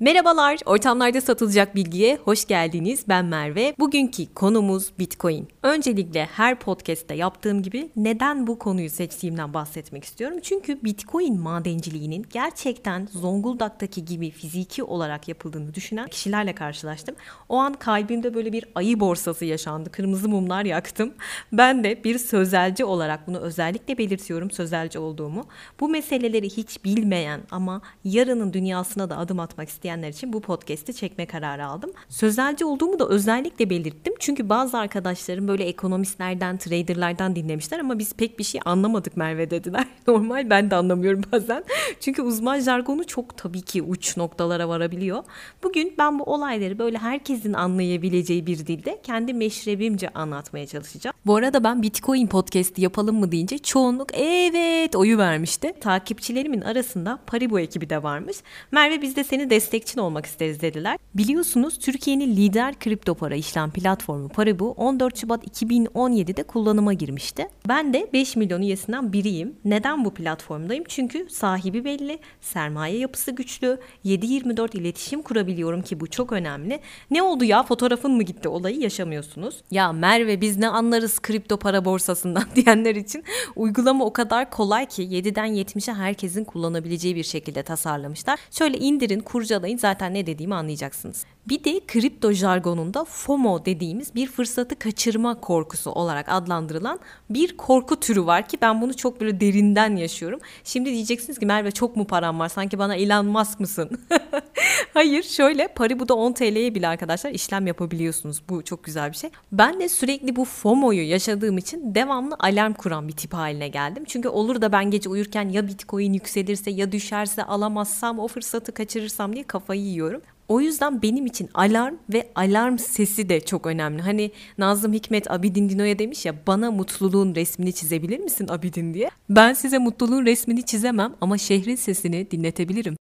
Merhabalar, ortamlarda satılacak bilgiye hoş geldiniz. Ben Merve. Bugünkü konumuz Bitcoin. Öncelikle her podcast'te yaptığım gibi neden bu konuyu seçtiğimden bahsetmek istiyorum. Çünkü Bitcoin madenciliğinin gerçekten Zonguldak'taki gibi fiziki olarak yapıldığını düşünen kişilerle karşılaştım. O an kalbimde böyle bir ayı borsası yaşandı. Kırmızı mumlar yaktım. Ben de bir sözelci olarak bunu özellikle belirtiyorum sözelci olduğumu. Bu meseleleri hiç bilmeyen ama yarının dünyasına da adım atmak isteyen isteyenler için bu podcast'i çekme kararı aldım. Sözelci olduğumu da özellikle belirttim. Çünkü bazı arkadaşlarım böyle ekonomistlerden, traderlardan dinlemişler ama biz pek bir şey anlamadık Merve dediler. Normal ben de anlamıyorum bazen. Çünkü uzman jargonu çok tabii ki uç noktalara varabiliyor. Bugün ben bu olayları böyle herkesin anlayabileceği bir dilde kendi meşrebimce anlatmaya çalışacağım. Bu arada ben Bitcoin podcast'i yapalım mı deyince çoğunluk evet oyu vermişti. Takipçilerimin arasında Paribu ekibi de varmış. Merve biz de seni destek destekçin olmak isteriz dediler. Biliyorsunuz Türkiye'nin lider kripto para işlem platformu Paribu 14 Şubat 2017'de kullanıma girmişti. Ben de 5 milyon üyesinden biriyim. Neden bu platformdayım? Çünkü sahibi belli, sermaye yapısı güçlü, 7-24 iletişim kurabiliyorum ki bu çok önemli. Ne oldu ya fotoğrafın mı gitti olayı yaşamıyorsunuz. Ya Merve biz ne anlarız kripto para borsasından diyenler için uygulama o kadar kolay ki 7'den 70'e herkesin kullanabileceği bir şekilde tasarlamışlar. Şöyle indirin, kurcalayın zaten ne dediğimi anlayacaksınız. Bir de kripto jargonunda FOMO dediğimiz bir fırsatı kaçırma korkusu olarak adlandırılan bir korku türü var ki ben bunu çok böyle derinden yaşıyorum. Şimdi diyeceksiniz ki Merve çok mu param var sanki bana Elon Musk mısın? Hayır şöyle Paribu'da 10 TL'ye bile arkadaşlar işlem yapabiliyorsunuz. Bu çok güzel bir şey. Ben de sürekli bu FOMO'yu yaşadığım için devamlı alarm kuran bir tip haline geldim. Çünkü olur da ben gece uyurken ya Bitcoin yükselirse ya düşerse alamazsam o fırsatı kaçırırsam diye kafayı yiyorum. O yüzden benim için alarm ve alarm sesi de çok önemli. Hani Nazım Hikmet Abidin Dino'ya demiş ya bana mutluluğun resmini çizebilir misin Abidin diye. Ben size mutluluğun resmini çizemem ama şehrin sesini dinletebilirim.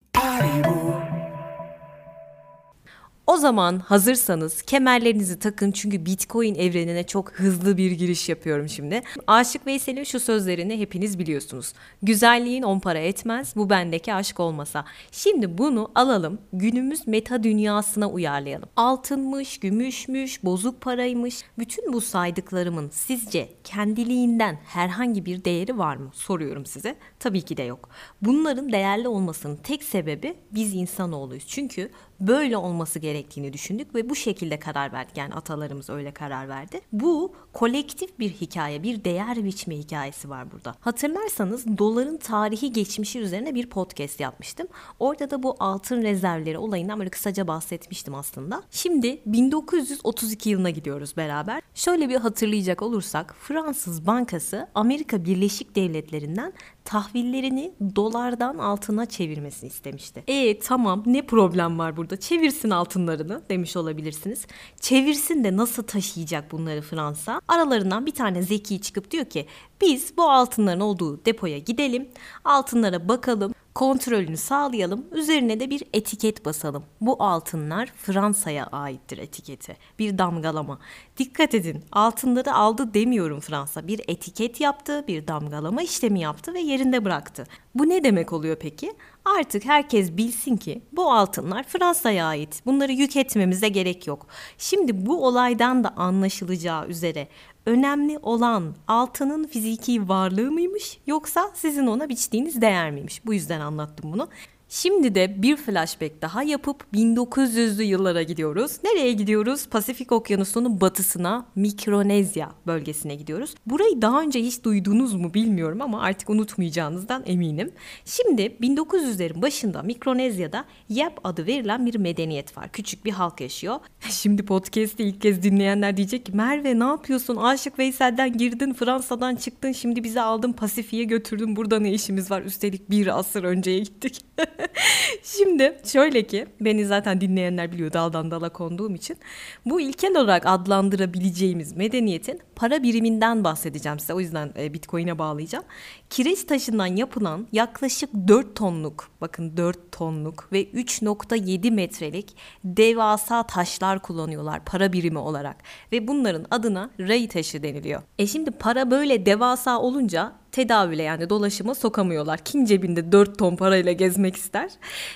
O zaman hazırsanız kemerlerinizi takın çünkü Bitcoin evrenine çok hızlı bir giriş yapıyorum şimdi. Aşık Veysel'in şu sözlerini hepiniz biliyorsunuz. Güzelliğin on para etmez bu bendeki aşk olmasa. Şimdi bunu alalım günümüz meta dünyasına uyarlayalım. Altınmış, gümüşmüş, bozuk paraymış. Bütün bu saydıklarımın sizce kendiliğinden herhangi bir değeri var mı? Soruyorum size. Tabii ki de yok. Bunların değerli olmasının tek sebebi biz insanoğluyuz. Çünkü böyle olması gerektiğini düşündük ve bu şekilde karar verdik. Yani atalarımız öyle karar verdi. Bu kolektif bir hikaye, bir değer biçme hikayesi var burada. Hatırlarsanız doların tarihi geçmişi üzerine bir podcast yapmıştım. Orada da bu altın rezervleri olayından böyle kısaca bahsetmiştim aslında. Şimdi 1932 yılına gidiyoruz beraber. Şöyle bir hatırlayacak olursak Fransız Bankası Amerika Birleşik Devletleri'nden tahvillerini dolardan altına çevirmesini istemişti. E tamam ne problem var burada? Çevirsin altınlarını demiş olabilirsiniz. Çevirsin de nasıl taşıyacak bunları Fransa? Aralarından bir tane zeki çıkıp diyor ki biz bu altınların olduğu depoya gidelim, altınlara bakalım, kontrolünü sağlayalım, üzerine de bir etiket basalım. Bu altınlar Fransa'ya aittir etiketi. Bir damgalama. Dikkat edin, altınları aldı demiyorum Fransa. Bir etiket yaptı, bir damgalama işlemi yaptı ve yerinde bıraktı. Bu ne demek oluyor peki? Artık herkes bilsin ki bu altınlar Fransa'ya ait. Bunları yük etmemize gerek yok. Şimdi bu olaydan da anlaşılacağı üzere önemli olan altının fiziki varlığı mıymış yoksa sizin ona biçtiğiniz değer miymiş? Bu yüzden anlattım bunu. Şimdi de bir flashback daha yapıp 1900'lü yıllara gidiyoruz. Nereye gidiyoruz? Pasifik Okyanusu'nun batısına, Mikronezya bölgesine gidiyoruz. Burayı daha önce hiç duydunuz mu bilmiyorum ama artık unutmayacağınızdan eminim. Şimdi 1900'lerin başında Mikronezya'da Yap adı verilen bir medeniyet var. Küçük bir halk yaşıyor. Şimdi podcast'i ilk kez dinleyenler diyecek ki Merve ne yapıyorsun? Aşık Veysel'den girdin, Fransa'dan çıktın, şimdi bizi aldın Pasifik'e götürdün. Burada ne işimiz var? Üstelik bir asır önceye gittik. Şimdi şöyle ki beni zaten dinleyenler biliyor daldan dala konduğum için bu ilkel olarak adlandırabileceğimiz medeniyetin para biriminden bahsedeceğim size. O yüzden e, Bitcoin'e bağlayacağım. Kireç taşından yapılan yaklaşık 4 tonluk bakın 4 tonluk ve 3.7 metrelik devasa taşlar kullanıyorlar para birimi olarak ve bunların adına ray taşı deniliyor. E şimdi para böyle devasa olunca tedavüle yani dolaşıma sokamıyorlar. Kim cebinde 4 ton parayla gezmek ister?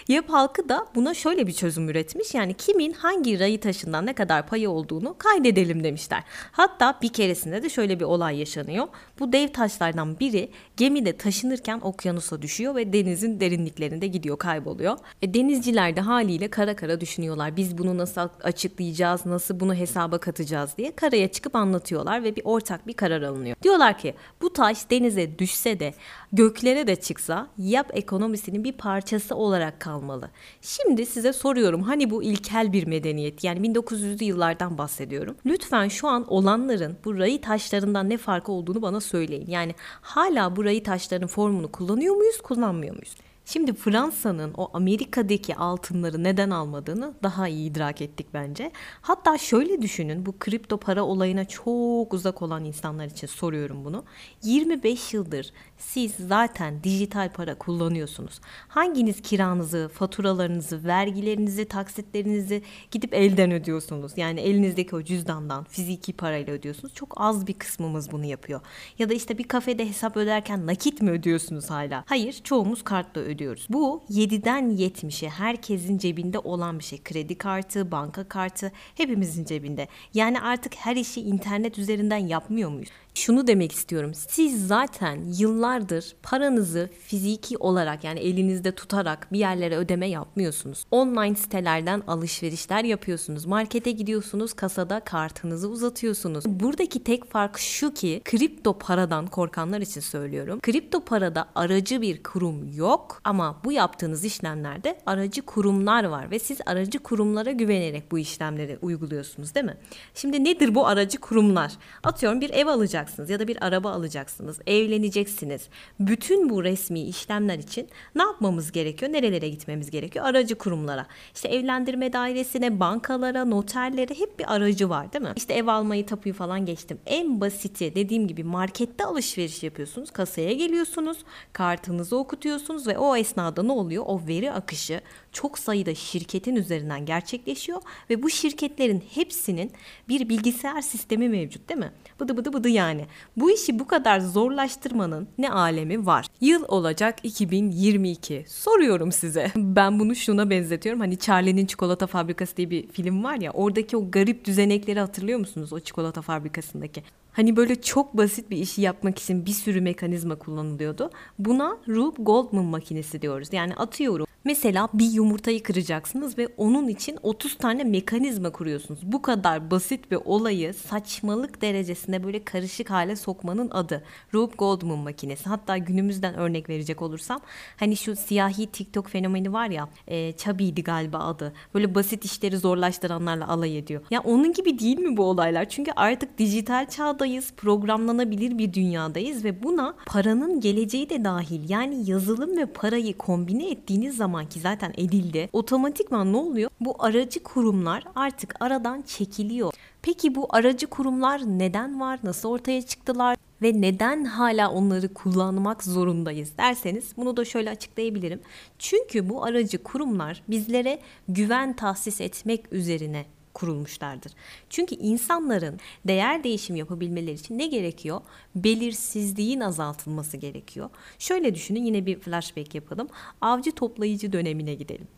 Yap halkı da buna şöyle bir çözüm üretmiş. Yani kimin hangi rayı taşından ne kadar payı olduğunu kaydedelim demişler. Hatta bir keresinde de şöyle bir olay yaşanıyor. Bu dev taşlardan biri gemide taşınırken okyanusa düşüyor ve denizin derinliklerinde gidiyor kayboluyor. E, denizciler de haliyle kara kara düşünüyorlar. Biz bunu nasıl açıklayacağız, nasıl bunu hesaba katacağız diye karaya çıkıp anlatıyorlar ve bir ortak bir karar alınıyor. Diyorlar ki bu taş denize düşse de göklere de çıksa yap ekonomisinin bir parçası olarak kalmalı. Şimdi size soruyorum hani bu ilkel bir medeniyet yani 1900'lü yıllardan bahsediyorum. Lütfen şu an olanların bu rayı taşlarından ne farkı olduğunu bana söyleyin. Yani hala bu rayı taşların formunu kullanıyor muyuz, kullanmıyor muyuz? Şimdi Fransa'nın o Amerika'daki altınları neden almadığını daha iyi idrak ettik bence. Hatta şöyle düşünün bu kripto para olayına çok uzak olan insanlar için soruyorum bunu. 25 yıldır siz zaten dijital para kullanıyorsunuz. Hanginiz kiranızı, faturalarınızı, vergilerinizi, taksitlerinizi gidip elden ödüyorsunuz? Yani elinizdeki o cüzdandan fiziki parayla ödüyorsunuz. Çok az bir kısmımız bunu yapıyor. Ya da işte bir kafede hesap öderken nakit mi ödüyorsunuz hala? Hayır, çoğumuz kartla ödüyoruz. Bu 7'den 70'e herkesin cebinde olan bir şey. Kredi kartı, banka kartı hepimizin cebinde. Yani artık her işi internet üzerinden yapmıyor muyuz? Şunu demek istiyorum. Siz zaten yıllardır paranızı fiziki olarak yani elinizde tutarak bir yerlere ödeme yapmıyorsunuz. Online sitelerden alışverişler yapıyorsunuz. Markete gidiyorsunuz, kasada kartınızı uzatıyorsunuz. Buradaki tek fark şu ki kripto paradan korkanlar için söylüyorum. Kripto parada aracı bir kurum yok ama bu yaptığınız işlemlerde aracı kurumlar var ve siz aracı kurumlara güvenerek bu işlemleri uyguluyorsunuz değil mi? Şimdi nedir bu aracı kurumlar? Atıyorum bir ev alacaksınız alacaksınız ya da bir araba alacaksınız, evleneceksiniz. Bütün bu resmi işlemler için ne yapmamız gerekiyor? Nerelere gitmemiz gerekiyor? Aracı kurumlara. İşte evlendirme dairesine, bankalara, noterlere hep bir aracı var değil mi? İşte ev almayı, tapuyu falan geçtim. En basiti dediğim gibi markette alışveriş yapıyorsunuz. Kasaya geliyorsunuz, kartınızı okutuyorsunuz ve o esnada ne oluyor? O veri akışı çok sayıda şirketin üzerinden gerçekleşiyor ve bu şirketlerin hepsinin bir bilgisayar sistemi mevcut değil mi? Bıdı bıdı bıdı yani. Bu işi bu kadar zorlaştırmanın ne alemi var? Yıl olacak 2022. Soruyorum size. Ben bunu şuna benzetiyorum. Hani Charlie'nin çikolata fabrikası diye bir film var ya. Oradaki o garip düzenekleri hatırlıyor musunuz? O çikolata fabrikasındaki. Hani böyle çok basit bir işi yapmak için bir sürü mekanizma kullanılıyordu. Buna Rube Goldman makinesi diyoruz. Yani atıyorum Mesela bir yumurtayı kıracaksınız ve onun için 30 tane mekanizma kuruyorsunuz. Bu kadar basit bir olayı saçmalık derecesinde böyle karışık hale sokmanın adı. Rube Goldman makinesi. Hatta günümüzden örnek verecek olursam hani şu siyahi TikTok fenomeni var ya e, Chubby'di galiba adı. Böyle basit işleri zorlaştıranlarla alay ediyor. Ya onun gibi değil mi bu olaylar? Çünkü artık dijital çağdayız. Programlanabilir bir dünyadayız ve buna paranın geleceği de dahil. Yani yazılım ve parayı kombine ettiğiniz zaman zamanki zaten edildi. Otomatikman ne oluyor? Bu aracı kurumlar artık aradan çekiliyor. Peki bu aracı kurumlar neden var? Nasıl ortaya çıktılar? ve neden hala onları kullanmak zorundayız derseniz bunu da şöyle açıklayabilirim. Çünkü bu aracı kurumlar bizlere güven tahsis etmek üzerine kurulmuşlardır. Çünkü insanların değer değişim yapabilmeleri için ne gerekiyor? Belirsizliğin azaltılması gerekiyor. Şöyle düşünün yine bir flashback yapalım. Avcı toplayıcı dönemine gidelim.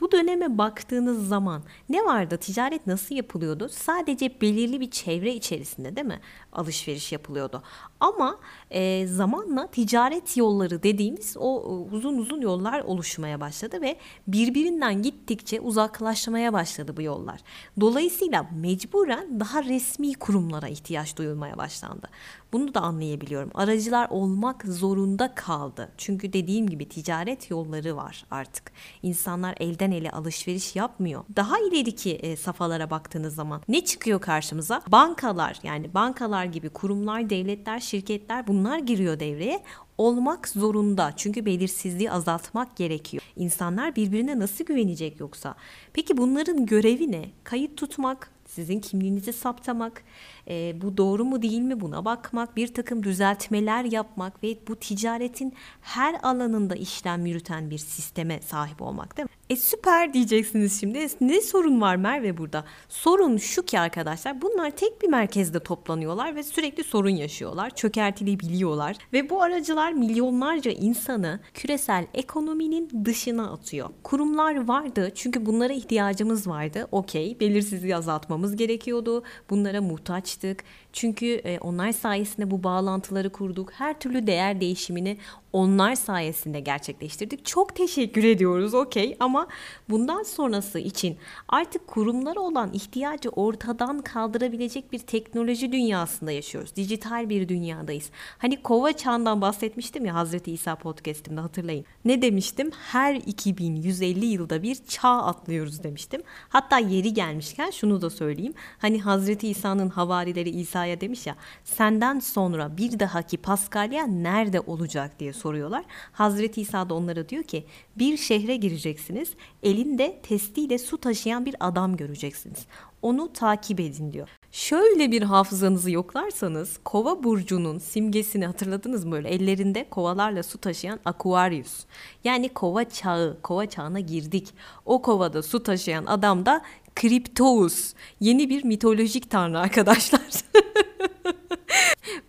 Bu döneme baktığınız zaman ne vardı? Ticaret nasıl yapılıyordu? Sadece belirli bir çevre içerisinde değil mi? Alışveriş yapılıyordu. Ama e, zamanla ticaret yolları dediğimiz o e, uzun uzun yollar oluşmaya başladı ve birbirinden gittikçe uzaklaşmaya başladı bu yollar. Dolayısıyla mecburen daha resmi kurumlara ihtiyaç duyulmaya başlandı. Bunu da anlayabiliyorum. Aracılar olmak zorunda kaldı. Çünkü dediğim gibi ticaret yolları var artık. İnsanlar elden ele alışveriş yapmıyor. Daha ileriki e, safhalara baktığınız zaman ne çıkıyor karşımıza? Bankalar yani bankalar gibi kurumlar, devletler, şirketler bunlar giriyor devreye olmak zorunda. Çünkü belirsizliği azaltmak gerekiyor. İnsanlar birbirine nasıl güvenecek yoksa? Peki bunların görevi ne? Kayıt tutmak, sizin kimliğinizi saptamak, e, bu doğru mu değil mi buna bakmak, bir takım düzeltmeler yapmak ve bu ticaretin her alanında işlem yürüten bir sisteme sahip olmak değil mi? E süper diyeceksiniz şimdi. Ne sorun var Merve burada? Sorun şu ki arkadaşlar bunlar tek bir merkezde toplanıyorlar ve sürekli sorun yaşıyorlar. Çökertilebiliyorlar ve bu aracılar milyonlarca insanı küresel ekonominin dışına atıyor. Kurumlar vardı çünkü bunlara ihtiyacımız vardı. Okey belirsizliği azaltmamız gerekiyordu. Bunlara muhtaçtık. Çünkü e, onlar sayesinde bu bağlantıları kurduk. Her türlü değer değişimini onlar sayesinde gerçekleştirdik. Çok teşekkür ediyoruz okey ama bundan sonrası için artık kurumlara olan ihtiyacı ortadan kaldırabilecek bir teknoloji dünyasında yaşıyoruz. Dijital bir dünyadayız. Hani kova çağından bahsetmiştim ya Hazreti İsa podcastimde hatırlayın. Ne demiştim? Her 2150 yılda bir çağ atlıyoruz demiştim. Hatta yeri gelmişken şunu da söyleyeyim. Hani Hazreti İsa'nın havarileri İsa'ya demiş ya senden sonra bir dahaki Paskalya nerede olacak diye soruyorlar. Hazreti İsa da onlara diyor ki bir şehre gireceksiniz. Elinde testiyle su taşıyan bir adam göreceksiniz. Onu takip edin diyor. Şöyle bir hafızanızı yoklarsanız kova burcunun simgesini hatırladınız mı böyle ellerinde kovalarla su taşıyan Aquarius. Yani kova çağı, kova çağına girdik. O kovada su taşıyan adam da Kriptous. Yeni bir mitolojik tanrı arkadaşlar.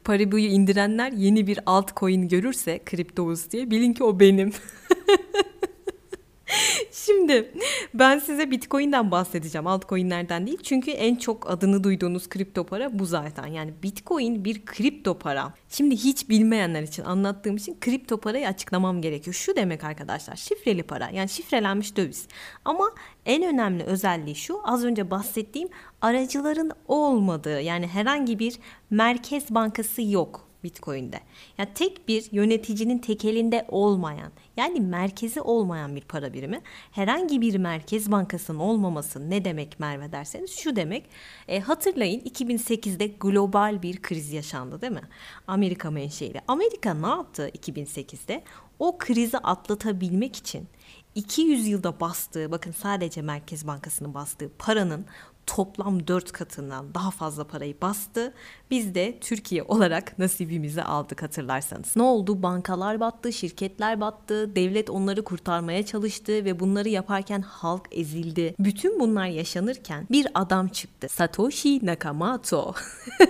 Paribu'yu indirenler yeni bir altcoin görürse Kriptous diye bilin ki o benim. Şimdi ben size Bitcoin'den bahsedeceğim. Altcoin'lerden değil. Çünkü en çok adını duyduğunuz kripto para bu zaten. Yani Bitcoin bir kripto para. Şimdi hiç bilmeyenler için anlattığım için kripto parayı açıklamam gerekiyor. Şu demek arkadaşlar şifreli para yani şifrelenmiş döviz. Ama en önemli özelliği şu az önce bahsettiğim aracıların olmadığı yani herhangi bir merkez bankası yok Bitcoin'de. Yani tek bir yöneticinin tekelinde olmayan yani merkezi olmayan bir para birimi. Herhangi bir merkez bankasının olmaması ne demek Merve derseniz şu demek. E, hatırlayın 2008'de global bir kriz yaşandı değil mi? Amerika menşeili. Amerika ne yaptı 2008'de? O krizi atlatabilmek için 200 yılda bastığı bakın sadece Merkez Bankası'nın bastığı paranın toplam 4 katından daha fazla parayı bastı. Biz de Türkiye olarak nasibimizi aldık hatırlarsanız. Ne oldu? Bankalar battı, şirketler battı, devlet onları kurtarmaya çalıştı ve bunları yaparken halk ezildi. Bütün bunlar yaşanırken bir adam çıktı. Satoshi Nakamoto.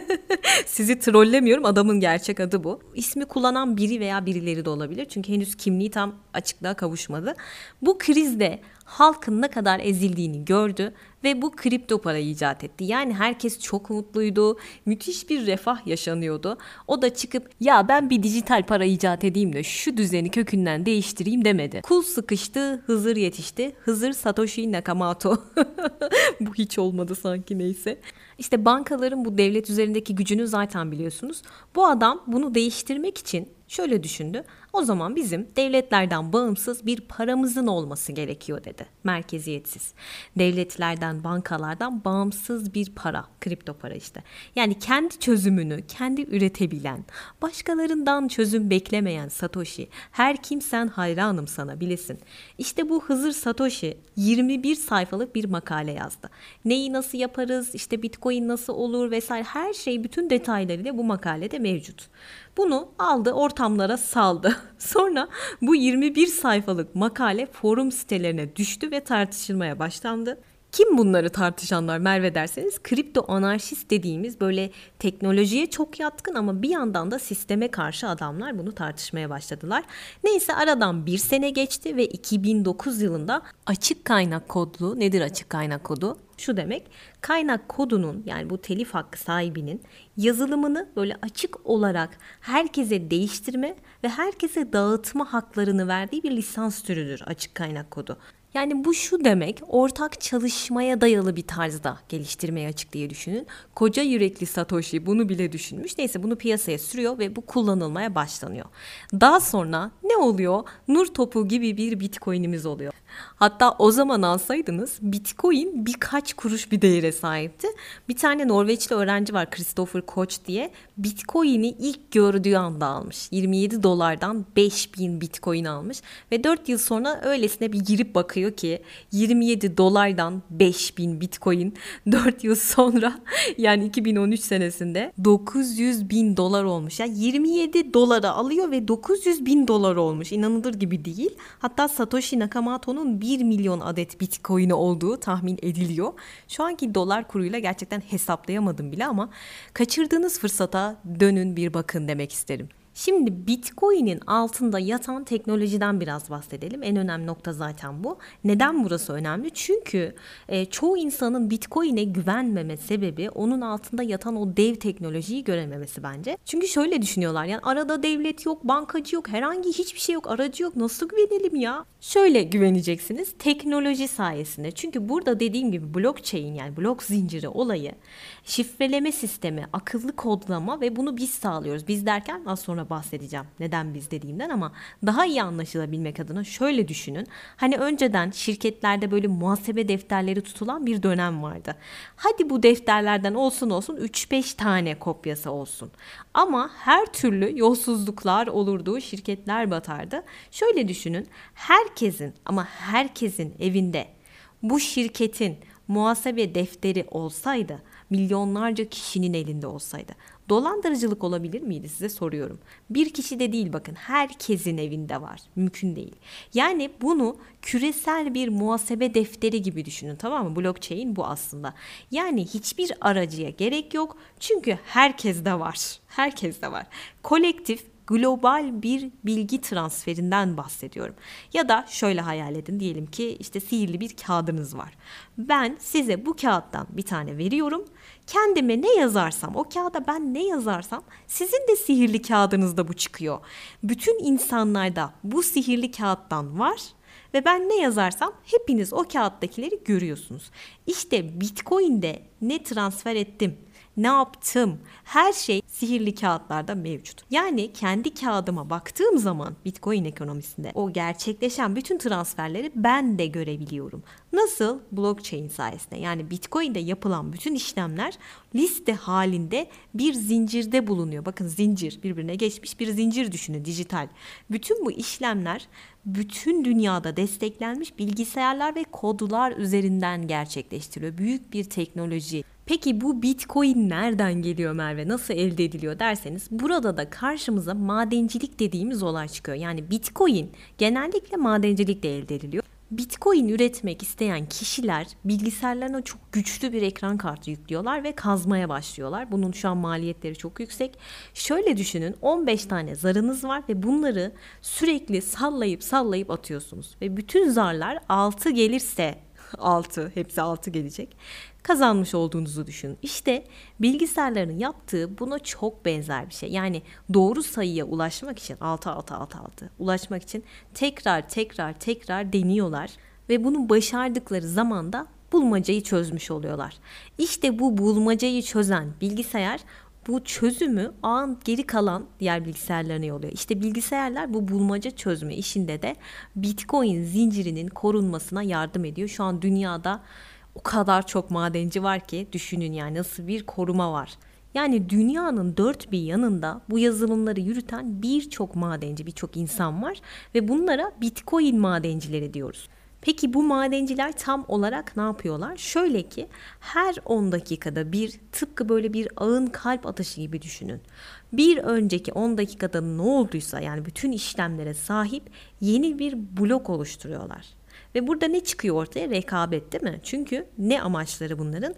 Sizi trollemiyorum adamın gerçek adı bu. İsmi kullanan biri veya birileri de olabilir. Çünkü henüz kimliği tam açıklığa kavuşmadı. Bu krizde halkın ne kadar ezildiğini gördü ve bu kripto para icat etti. Yani herkes çok mutluydu. Müthiş bir refah yaşanıyordu. O da çıkıp ya ben bir dijital para icat edeyim de şu düzeni kökünden değiştireyim demedi. Kul sıkıştı, Hızır yetişti. Hızır Satoshi Nakamoto. bu hiç olmadı sanki neyse. İşte bankaların bu devlet üzerindeki gücünü zaten biliyorsunuz. Bu adam bunu değiştirmek için şöyle düşündü. O zaman bizim devletlerden bağımsız bir paramızın olması gerekiyor dedi. Merkeziyetsiz. Devletlerden, bankalardan bağımsız bir para, kripto para işte. Yani kendi çözümünü kendi üretebilen, başkalarından çözüm beklemeyen Satoshi. Her kimsen hayranım sana bilesin. İşte bu Hızır Satoshi 21 sayfalık bir makale yazdı. Neyi nasıl yaparız, işte Bitcoin nasıl olur vesaire her şey bütün detaylarıyla bu makalede mevcut. Bunu aldı ortamlara saldı. Sonra bu 21 sayfalık makale forum sitelerine düştü ve tartışılmaya başlandı. Kim bunları tartışanlar Merve derseniz kripto anarşist dediğimiz böyle teknolojiye çok yatkın ama bir yandan da sisteme karşı adamlar bunu tartışmaya başladılar. Neyse aradan bir sene geçti ve 2009 yılında açık kaynak kodlu nedir açık kaynak kodu? Şu demek kaynak kodunun yani bu telif hakkı sahibinin yazılımını böyle açık olarak herkese değiştirme ve herkese dağıtma haklarını verdiği bir lisans türüdür açık kaynak kodu. Yani bu şu demek ortak çalışmaya dayalı bir tarzda geliştirmeye açık diye düşünün. Koca yürekli Satoshi bunu bile düşünmüş. Neyse bunu piyasaya sürüyor ve bu kullanılmaya başlanıyor. Daha sonra ne oluyor? Nur topu gibi bir bitcoin'imiz oluyor. Hatta o zaman alsaydınız bitcoin birkaç kuruş bir değere sahipti. Bir tane Norveçli öğrenci var Christopher Koch diye. Bitcoin'i ilk gördüğü anda almış. 27 dolardan 5000 Bitcoin almış. Ve 4 yıl sonra öylesine bir girip bakıyor ki 27 dolardan 5000 Bitcoin 4 yıl sonra yani 2013 senesinde 900 bin dolar olmuş. Yani 27 dolara alıyor ve 900 bin dolar olmuş. İnanılır gibi değil. Hatta Satoshi Nakamoto'nun 1 milyon adet Bitcoin'i olduğu tahmin ediliyor. Şu anki dolar kuruyla gerçekten hesaplayamadım bile ama kaçırdığınız fırsata dönün bir bakın demek isterim. Şimdi Bitcoin'in altında yatan teknolojiden biraz bahsedelim. En önemli nokta zaten bu. Neden burası önemli? Çünkü e, çoğu insanın Bitcoin'e güvenmeme sebebi onun altında yatan o dev teknolojiyi görememesi bence. Çünkü şöyle düşünüyorlar yani arada devlet yok, bankacı yok, herhangi hiçbir şey yok, aracı yok. Nasıl güvenelim ya? Şöyle güveneceksiniz teknoloji sayesinde. Çünkü burada dediğim gibi blockchain yani blok zinciri olayı şifreleme sistemi, akıllı kodlama ve bunu biz sağlıyoruz. Biz derken az sonra bahsedeceğim neden biz dediğimden ama daha iyi anlaşılabilmek adına şöyle düşünün. Hani önceden şirketlerde böyle muhasebe defterleri tutulan bir dönem vardı. Hadi bu defterlerden olsun olsun 3-5 tane kopyası olsun. Ama her türlü yolsuzluklar olurdu, şirketler batardı. Şöyle düşünün. Herkesin ama herkesin evinde bu şirketin muhasebe defteri olsaydı milyonlarca kişinin elinde olsaydı dolandırıcılık olabilir miydi size soruyorum. Bir kişi de değil bakın herkesin evinde var. Mümkün değil. Yani bunu küresel bir muhasebe defteri gibi düşünün tamam mı? Blockchain bu aslında. Yani hiçbir aracıya gerek yok. Çünkü herkes de var. Herkes de var. Kolektif global bir bilgi transferinden bahsediyorum. Ya da şöyle hayal edin diyelim ki işte sihirli bir kağıdınız var. Ben size bu kağıttan bir tane veriyorum. Kendime ne yazarsam o kağıda ben ne yazarsam sizin de sihirli kağıdınızda bu çıkıyor. Bütün insanlarda bu sihirli kağıttan var ve ben ne yazarsam hepiniz o kağıttakileri görüyorsunuz. İşte Bitcoin'de ne transfer ettim, ne yaptım her şey sihirli kağıtlarda mevcut. Yani kendi kağıdıma baktığım zaman Bitcoin ekonomisinde o gerçekleşen bütün transferleri ben de görebiliyorum. Nasıl? Blockchain sayesinde. Yani Bitcoin'de yapılan bütün işlemler liste halinde bir zincirde bulunuyor. Bakın zincir birbirine geçmiş bir zincir düşünün dijital. Bütün bu işlemler bütün dünyada desteklenmiş bilgisayarlar ve kodlar üzerinden gerçekleştiriliyor. Büyük bir teknoloji. Peki bu Bitcoin nereden geliyor Merve? Nasıl elde ediliyor derseniz burada da karşımıza madencilik dediğimiz olay çıkıyor. Yani Bitcoin genellikle madencilikle elde ediliyor. Bitcoin üretmek isteyen kişiler bilgisayarlarına çok güçlü bir ekran kartı yüklüyorlar ve kazmaya başlıyorlar. Bunun şu an maliyetleri çok yüksek. Şöyle düşünün 15 tane zarınız var ve bunları sürekli sallayıp sallayıp atıyorsunuz. Ve bütün zarlar 6 gelirse 6 hepsi 6 gelecek kazanmış olduğunuzu düşünün. İşte bilgisayarların yaptığı buna çok benzer bir şey. Yani doğru sayıya ulaşmak için 6 6 6 6 ulaşmak için tekrar tekrar tekrar deniyorlar ve bunu başardıkları zaman da bulmacayı çözmüş oluyorlar. İşte bu bulmacayı çözen bilgisayar bu çözümü ağın geri kalan diğer bilgisayarlarına yolluyor. İşte bilgisayarlar bu bulmaca çözme işinde de Bitcoin zincirinin korunmasına yardım ediyor. Şu an dünyada o kadar çok madenci var ki düşünün yani nasıl bir koruma var. Yani dünyanın dört bir yanında bu yazılımları yürüten birçok madenci, birçok insan var ve bunlara Bitcoin madencileri diyoruz. Peki bu madenciler tam olarak ne yapıyorlar? Şöyle ki her 10 dakikada bir tıpkı böyle bir ağın kalp atışı gibi düşünün. Bir önceki 10 dakikada ne olduysa yani bütün işlemlere sahip yeni bir blok oluşturuyorlar. Ve burada ne çıkıyor ortaya? Rekabet değil mi? Çünkü ne amaçları bunların?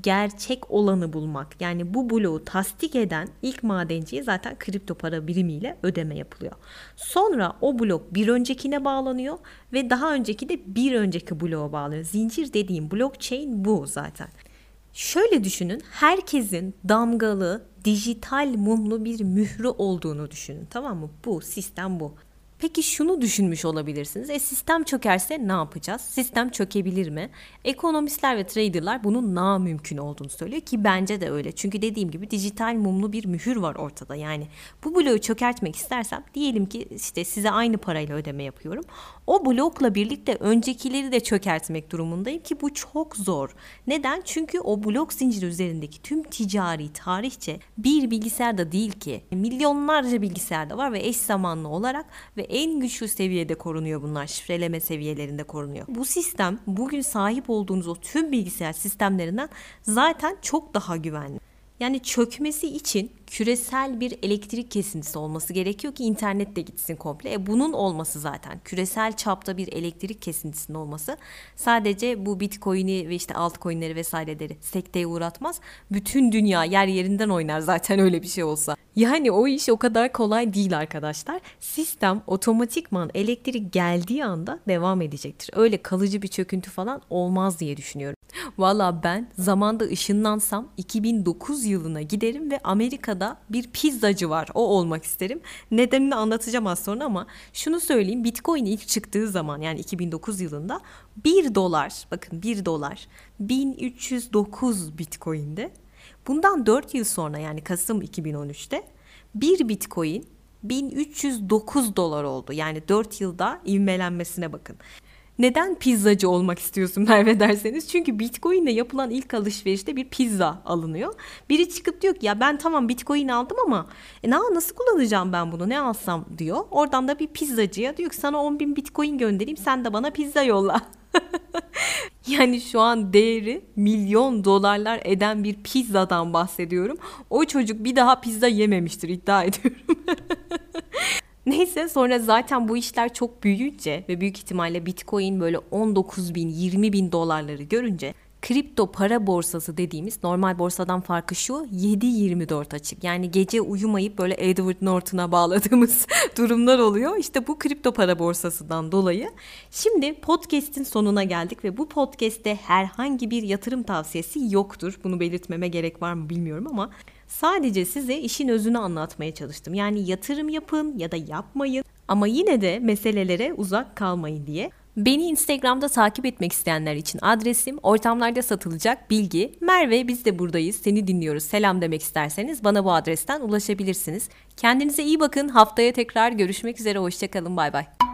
gerçek olanı bulmak. Yani bu bloğu tasdik eden ilk madenciye zaten kripto para birimiyle ödeme yapılıyor. Sonra o blok bir öncekine bağlanıyor ve daha önceki de bir önceki bloğa bağlanıyor. Zincir dediğim blockchain bu zaten. Şöyle düşünün herkesin damgalı dijital mumlu bir mührü olduğunu düşünün tamam mı? Bu sistem bu. Peki şunu düşünmüş olabilirsiniz. E sistem çökerse ne yapacağız? Sistem çökebilir mi? Ekonomistler ve traderlar bunun na mümkün olduğunu söylüyor ki bence de öyle. Çünkü dediğim gibi dijital mumlu bir mühür var ortada. Yani bu bloğu çökertmek istersem diyelim ki işte size aynı parayla ödeme yapıyorum. O blokla birlikte öncekileri de çökertmek durumundayım ki bu çok zor. Neden? Çünkü o blok zinciri üzerindeki tüm ticari tarihçe bir bilgisayarda değil ki milyonlarca bilgisayarda var ve eş zamanlı olarak ve en güçlü seviyede korunuyor bunlar. Şifreleme seviyelerinde korunuyor. Bu sistem bugün sahip olduğunuz o tüm bilgisayar sistemlerinden zaten çok daha güvenli. Yani çökmesi için küresel bir elektrik kesintisi olması gerekiyor ki internet de gitsin komple. E bunun olması zaten küresel çapta bir elektrik kesintisinin olması sadece bu bitcoin'i ve işte altcoin'leri vesaireleri sekteye uğratmaz. Bütün dünya yer yerinden oynar zaten öyle bir şey olsa. Yani o iş o kadar kolay değil arkadaşlar. Sistem otomatikman elektrik geldiği anda devam edecektir. Öyle kalıcı bir çöküntü falan olmaz diye düşünüyorum. Valla ben zamanda ışınlansam 2009 yılına giderim ve Amerika'da bir pizzacı var. O olmak isterim. Nedenini anlatacağım az sonra ama şunu söyleyeyim. Bitcoin ilk çıktığı zaman yani 2009 yılında 1 dolar bakın 1 dolar 1309 Bitcoin'de. Bundan 4 yıl sonra yani Kasım 2013'te 1 Bitcoin 1309 dolar oldu. Yani 4 yılda ivmelenmesine bakın. Neden pizzacı olmak istiyorsun Merve derseniz? Çünkü Bitcoin ile yapılan ilk alışverişte bir pizza alınıyor. Biri çıkıp diyor ki ya ben tamam Bitcoin aldım ama e, nasıl kullanacağım ben bunu ne alsam diyor. Oradan da bir pizzacıya diyor ki sana 10 bin Bitcoin göndereyim sen de bana pizza yolla. yani şu an değeri milyon dolarlar eden bir pizzadan bahsediyorum. O çocuk bir daha pizza yememiştir iddia ediyorum. Neyse sonra zaten bu işler çok büyüyünce ve büyük ihtimalle Bitcoin böyle 19 bin 20 bin dolarları görünce kripto para borsası dediğimiz normal borsadan farkı şu 7-24 açık. Yani gece uyumayıp böyle Edward Norton'a bağladığımız durumlar oluyor. İşte bu kripto para borsasından dolayı. Şimdi podcast'in sonuna geldik ve bu podcast'te herhangi bir yatırım tavsiyesi yoktur. Bunu belirtmeme gerek var mı bilmiyorum ama Sadece size işin özünü anlatmaya çalıştım. Yani yatırım yapın ya da yapmayın ama yine de meselelere uzak kalmayın diye. Beni Instagram'da takip etmek isteyenler için adresim ortamlarda satılacak bilgi. Merve biz de buradayız seni dinliyoruz selam demek isterseniz bana bu adresten ulaşabilirsiniz. Kendinize iyi bakın haftaya tekrar görüşmek üzere hoşçakalın bay bay.